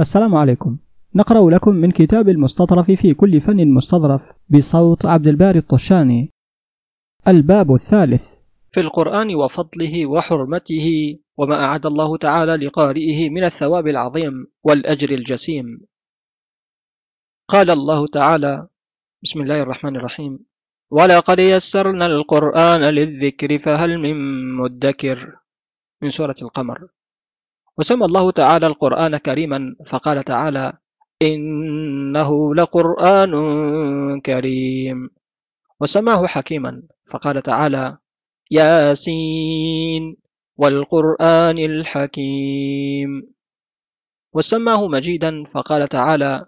السلام عليكم. نقرأ لكم من كتاب المستطرف في كل فن مستظرف بصوت عبد الباري الطشاني. الباب الثالث. في القرآن وفضله وحرمته وما أعد الله تعالى لقارئه من الثواب العظيم والأجر الجسيم. قال الله تعالى بسم الله الرحمن الرحيم. ولقد يسرنا القرآن للذكر فهل من مدكر؟ من سورة القمر. وسمى الله تعالى القرآن كريما فقال تعالى إنه لقرآن كريم وسماه حكيما فقال تعالى ياسين والقرآن الحكيم وسماه مجيدا فقال تعالى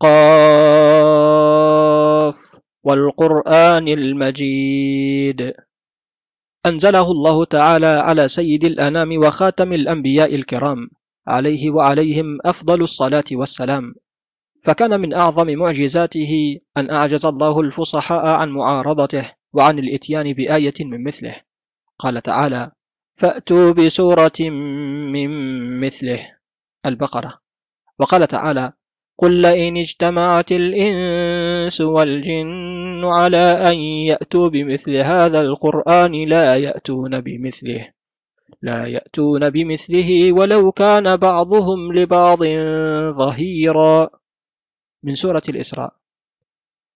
قاف والقرآن المجيد أنزله الله تعالى على سيد الأنام وخاتم الأنبياء الكرام عليه وعليهم أفضل الصلاة والسلام. فكان من أعظم معجزاته أن أعجز الله الفصحاء عن معارضته وعن الإتيان بآية من مثله. قال تعالى فأتوا بسورة من مثله البقرة. وقال تعالى قل لئن اجتمعت الإنس والجن على أن يأتوا بمثل هذا القرآن لا يأتون بمثله لا يأتون بمثله ولو كان بعضهم لبعض ظهيرا. من سورة الإسراء.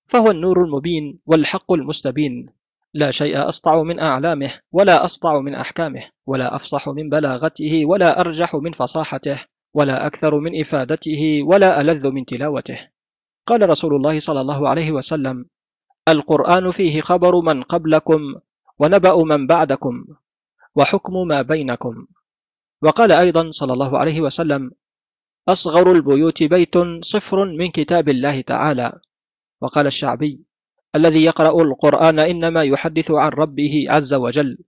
فهو النور المبين والحق المستبين. لا شيء أسطع من أعلامه ولا أسطع من أحكامه ولا أفصح من بلاغته ولا أرجح من فصاحته ولا أكثر من إفادته ولا ألذ من تلاوته. قال رسول الله صلى الله عليه وسلم القرآن فيه خبر من قبلكم ونبأ من بعدكم وحكم ما بينكم. وقال أيضا صلى الله عليه وسلم أصغر البيوت بيت صفر من كتاب الله تعالى. وقال الشعبي الذي يقرأ القرآن إنما يحدث عن ربه عز وجل.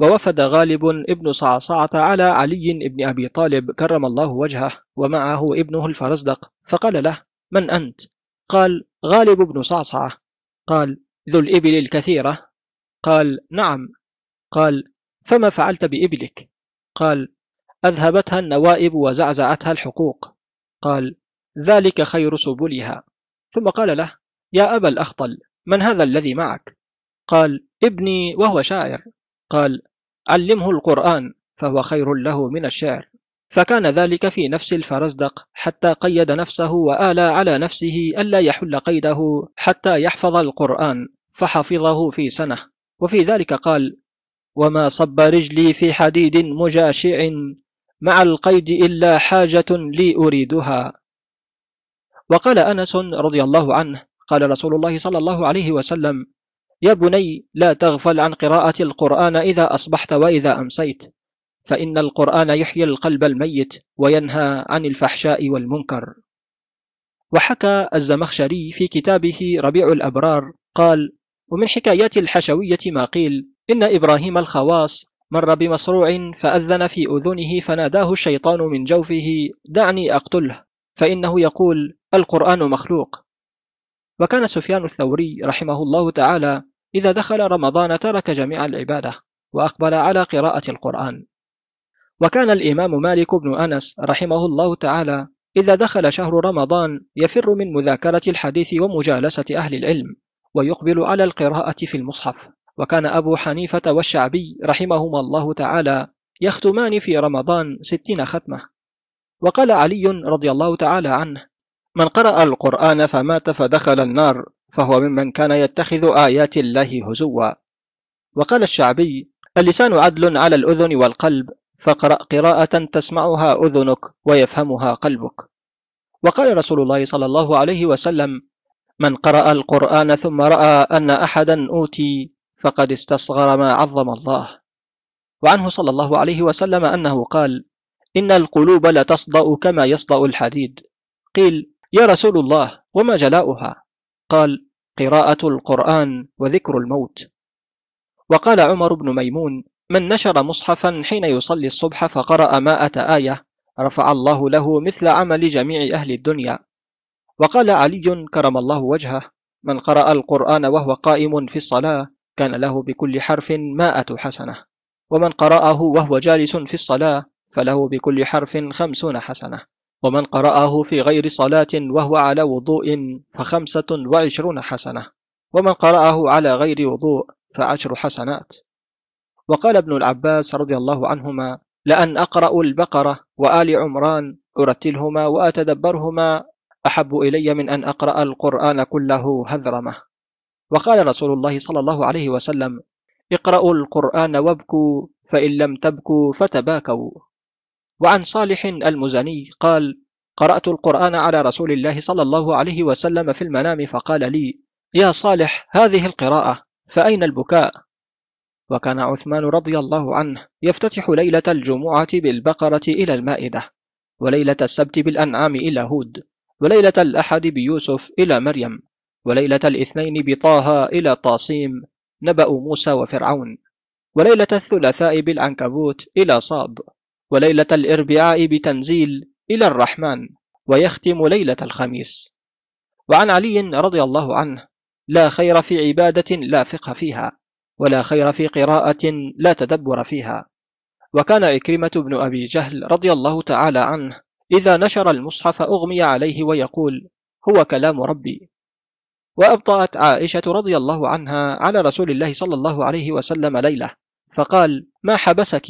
ووفد غالب ابن صعصعة على علي بن أبي طالب كرم الله وجهه ومعه ابنه الفرزدق فقال له من أنت؟ قال غالب بن صعصعة. قال ذو الإبل الكثيرة. قال نعم. قال فما فعلت بإبلك؟ قال أذهبتها النوائب وزعزعتها الحقوق. قال ذلك خير سبلها. ثم قال له يا أبا الأخطل من هذا الذي معك؟ قال ابني وهو شاعر. قال علمه القرآن فهو خير له من الشعر. فكان ذلك في نفس الفرزدق حتى قيد نفسه وآلى على نفسه ألا يحل قيده حتى يحفظ القرآن فحفظه في سنة. وفي ذلك قال وما صب رجلي في حديد مجاشع مع القيد إلا حاجة لي أريدها وقال أنس رضي الله عنه قال رسول الله صلى الله عليه وسلم يا بني لا تغفل عن قراءة القرآن إذا أصبحت وإذا أمسيت فإن القرآن يحيي القلب الميت وينهى عن الفحشاء والمنكر. وحكى الزمخشري في كتابه ربيع الأبرار قال ومن حكايات الحشوية ما قيل إن إبراهيم الخواص مر بمصروع فأذن في أذنه فناداه الشيطان من جوفه دعني أقتله فإنه يقول القرآن مخلوق وكان سفيان الثوري رحمه الله تعالى إذا دخل رمضان ترك جميع العبادة وأقبل على قراءة القرآن. وكان الإمام مالك بن أنس رحمه الله تعالى إذا دخل شهر رمضان يفر من مذاكرة الحديث ومجالسة أهل العلم ويقبل على القراءة في المصحف. وكان أبو حنيفة والشعبي رحمهما الله تعالى يختمان في رمضان ستين ختمة. وقال علي رضي الله تعالى عنه من قرأ القرآن فمات فدخل النار فهو ممن كان يتخذ آيات الله هزوا. وقال الشعبي اللسان عدل على الأذن والقلب فقرأ قراءة تسمعها أذنك ويفهمها قلبك. وقال رسول الله صلى الله عليه وسلم من قرأ القرآن ثم رأى أن أحدا أوتي فقد استصغر ما عظم الله. وعنه صلى الله عليه وسلم أنه قال إن القلوب لتصدأ كما يصدأ الحديد. قيل يا رسول الله وما جلاؤها؟ قال قراءة القرآن وذكر الموت. وقال عمر بن ميمون من نشر مصحفا حين يصلي الصبح فقرأ مائة آية رفع الله له مثل عمل جميع أهل الدنيا. وقال علي كرم الله وجهه. من قرأ القرآن وهو قائم في الصلاة كان له بكل حرف مائة حسنة. ومن قرأه وهو جالس في الصلاة فله بكل حرف خمسون حسنة. ومن قرأه في غير صلاة وهو على وضوء فخمسة وعشرون حسنة. ومن قرأه على غير وضوء فعشر حسنات. وقال ابن العباس رضي الله عنهما لأن أقرأ البقرة وآل عمران أرتلهما وأتدبرهما أحب إلي من أن أقرأ القرآن كله هذرمة وقال رسول الله صلى الله عليه وسلم اقرأوا القرآن وابكوا فإن لم تبكوا فتباكوا وعن صالح المزني قال قرأت القرآن على رسول الله صلى الله عليه وسلم في المنام فقال لي يا صالح هذه القراءة فأين البكاء؟ وكان عثمان رضي الله عنه يفتتح ليلة الجمعة بالبقرة إلى المائدة وليلة السبت بالأنعام إلى هود وليلة الأحد بيوسف إلى مريم وليلة الاثنين بطه إلى طاسيم نبأ موسى وفرعون وليلة الثلاثاء بالعنكبوت إلى صاد وليلة الإربعاء بتنزيل إلى الرحمن ويختم ليلة الخميس. وعن علي رضي الله عنه لا خير في عبادة لا فقه فيها. ولا خير في قراءة لا تدبر فيها. وكان عكرمة بن أبي جهل رضي الله تعالى عنه إذا نشر المصحف أغمي عليه ويقول هو كلام ربي. وأبطأت عائشة رضي الله عنها على رسول الله صلى الله عليه وسلم ليلة فقال ما حبسك؟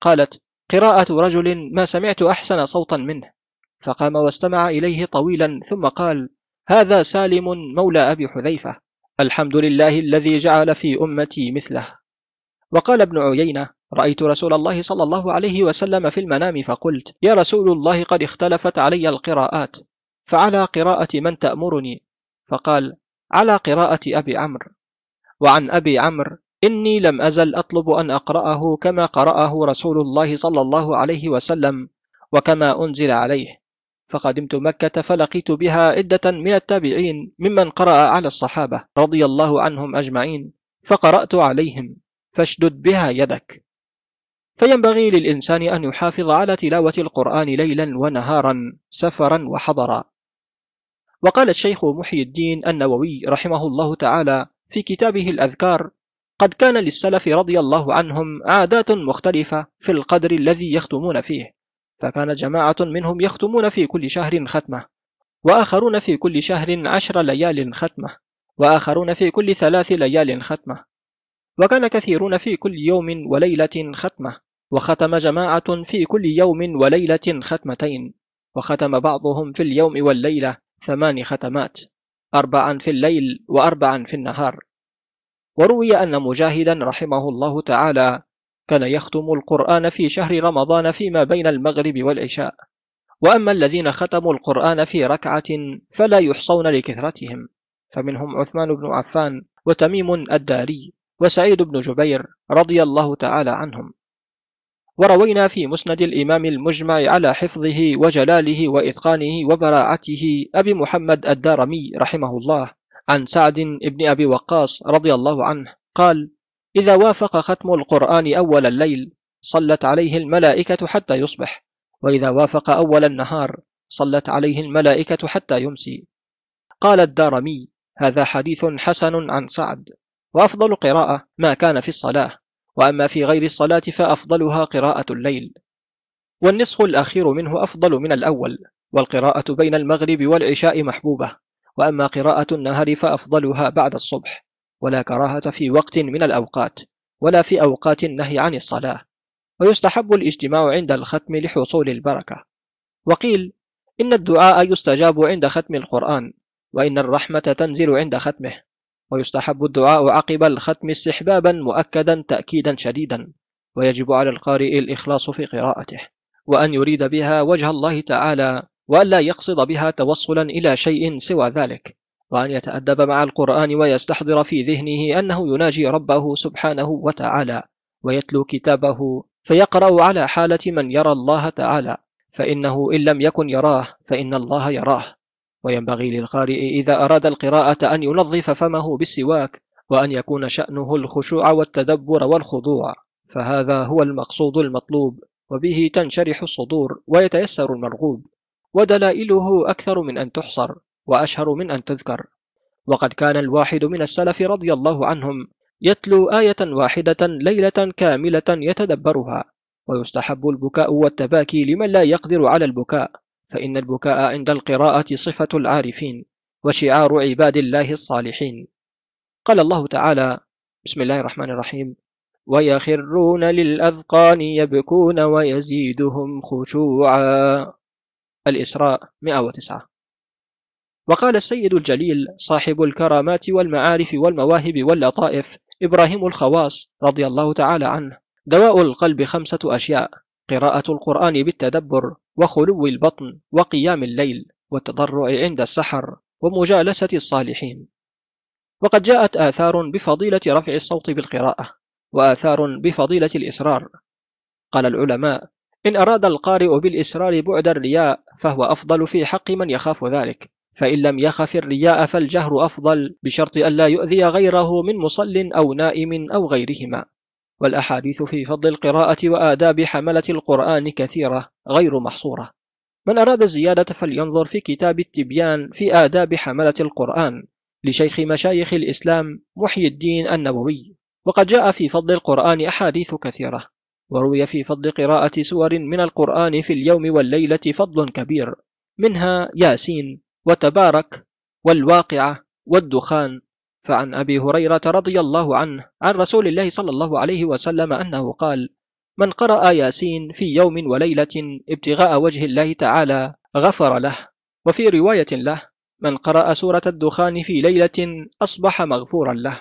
قالت قراءة رجل ما سمعت أحسن صوتا منه. فقام واستمع إليه طويلا ثم قال هذا سالم مولى أبي حذيفة. الحمد لله الذي جعل في أمتي مثله. وقال ابن عيينة رأيت رسول الله صلى الله عليه وسلم في المنام فقلت يا رسول الله قد اختلفت علي القراءات فعلى قراءة من تأمرني؟ فقال على قراءة أبي عمرو. وعن أبي عمرو إني لم أزل أطلب أن أقرأه كما قرأه رسول الله صلى الله عليه وسلم وكما أنزل عليه. فقدمت مكة فلقيت بها عدة من التابعين ممن قرأ على الصحابة رضي الله عنهم أجمعين فقرأت عليهم فاشدد بها يدك. فينبغي للإنسان أن يحافظ على تلاوة القرآن ليلا ونهارا سفرا وحضرا. وقال الشيخ محي الدين النووي رحمه الله تعالى في كتابه الأذكار قد كان للسلف رضي الله عنهم عادات مختلفة في القدر الذي يختمون فيه. فكان جماعة منهم يختمون في كل شهر ختمة وآخرون في كل شهر عشر ليال ختمة وآخرون في كل ثلاث ليال ختمة. وكان كثيرون في كل يوم وليلة ختمة وختم جماعة في كل يوم وليلة ختمتين وختم بعضهم في اليوم والليلة ثمان ختمات أربعا في الليل وأربعا في النهار. وروي أن مجاهدا رحمه الله تعالى كان يختم القرآن في شهر رمضان فيما بين المغرب والعشاء. وأما الذين ختموا القرآن في ركعة فلا يحصون لكثرتهم. فمنهم عثمان بن عفان وتميم الداري وسعيد بن جبير رضي الله تعالى عنهم. وروينا في مسند الإمام المجمع على حفظه وجلاله وإتقانه وبراعته أبي محمد الدارمي رحمه الله عن سعد بن أبي وقاص رضي الله عنه قال إذا وافق ختم القرآن أول الليل صلت عليه الملائكة حتى يصبح. وإذا وافق أول النهار صلت عليه الملائكة حتى يمسي. قال الدارمي هذا حديث حسن عن سعد. وأفضل قراءة ما كان في الصلاة. وأما في غير الصلاة فأفضلها قراءة الليل. والنصف الأخير منه أفضل من الأول. والقراءة بين المغرب والعشاء محبوبة. وأما قراءة النهر فأفضلها بعد الصبح. ولا كراهة في وقت من الأوقات ولا في أوقات النهي عن الصلاة ويستحب الاجتماع عند الختم لحصول البركة. وقيل إن الدعاء يستجاب عند ختم القرآن وإن الرحمة تنزل عند ختمه ويستحب الدعاء عقب الختم استحبابا مؤكدا تأكيدا شديدا ويجب على القارئ الإخلاص في قراءته وأن يريد بها وجه الله تعالى وألا يقصد بها توصلا إلى شيء سوى ذلك. وأن يتأدب مع القرآن ويستحضر في ذهنه أنه يناجي ربه سبحانه وتعالى ويتلو كتابه فيقرأ على حالة من يرى الله تعالى فإنه إن لم يكن يراه فإن الله يراه. وينبغي للقارئ إذا أراد القراءة أن ينظف فمه بالسواك وأن يكون شأنه الخشوع والتدبر والخضوع فهذا هو المقصود المطلوب وبه تنشرح الصدور ويتيسر المرغوب ودلائله أكثر من أن تحصر. وأشهر من أن تذكر. وقد كان الواحد من السلف رضي الله عنهم يتلو آية واحدة ليلة كاملة يتدبرها ويستحب البكاء والتباكي لمن لا يقدر على البكاء فإن البكاء عند القراءة صفة العارفين وشعار عباد الله الصالحين. قال الله تعالى بسم الله الرحمن الرحيم. ويخرون للأذقان يبكون ويزيدهم خشوعا. الإسراء 109 وقال السيد الجليل صاحب الكرامات والمعارف والمواهب واللطائف إبراهيم الخواص رضي الله تعالى عنه. دواء القلب خمسة أشياء قراءة القرآن بالتدبر وخلو البطن وقيام الليل والتضرع عند السحر ومجالسة الصالحين. وقد جاءت آثار بفضيلة رفع الصوت بالقراءة وآثار بفضيلة الإسرار. قال العلماء إن أراد القارئ بالإسرار بعد الرياء فهو أفضل في حق من يخاف ذلك. فإن لم يخف الرياء فالجهر أفضل بشرط ألا يؤذي غيره من مصل أو نائم أو غيرهما. والأحاديث في فضل القراءة وآداب حملة القرآن كثيرة غير محصورة. من أراد الزيادة فلينظر في كتاب التبيان في آداب حملة القرآن لشيخ مشايخ الإسلام محي الدين النووي. وقد جاء في فضل القرآن أحاديث كثيرة. وروي في فضل قراءة سور من القرآن في اليوم والليلة فضل كبير. منها ياسين وتبارك والواقعة والدخان. فعن أبي هريرة رضي الله عنه عن رسول الله صلى الله عليه وسلم أنه قال من قرأ ياسين في يوم وليلة ابتغاء وجه الله تعالى غفر له. وفي رواية له من قرأ سورة الدخان في ليلة أصبح مغفورا له.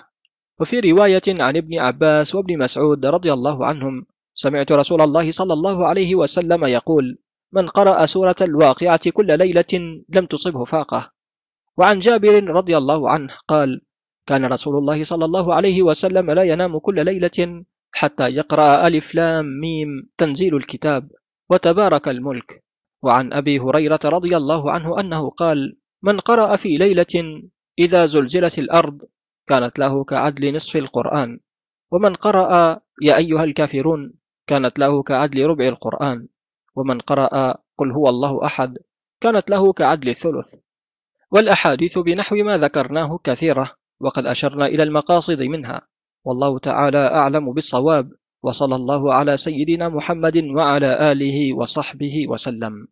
وفي رواية عن ابن عباس وابن مسعود رضي الله عنهم سمعت رسول الله صلى الله عليه وسلم يقول من قرأ سورة الواقعة كل ليلة لم تصبه فاقة. وعن جابر رضي الله عنه قال كان رسول الله صلى الله عليه وسلم لا ينام كل ليلة حتى يقرأ ألف لام ميم تنزيل الكتاب وتبارك الملك وعن أبي هريرة رضي الله عنه أنه قال من قرأ في ليلة إذا زلزلت الأرض كانت له كعدل نصف القرآن ومن قرأ يا أيها الكافرون كانت له كعدل ربع القرآن ومن قرأ قل هو الله أحد كانت له كعدل الثلث والأحاديث بنحو ما ذكرناه كثيرة وقد أشرنا إلى المقاصد منها. والله تعالى أعلم بالصواب وصلى الله على سيدنا محمد وعلى آله وصحبه وسلم.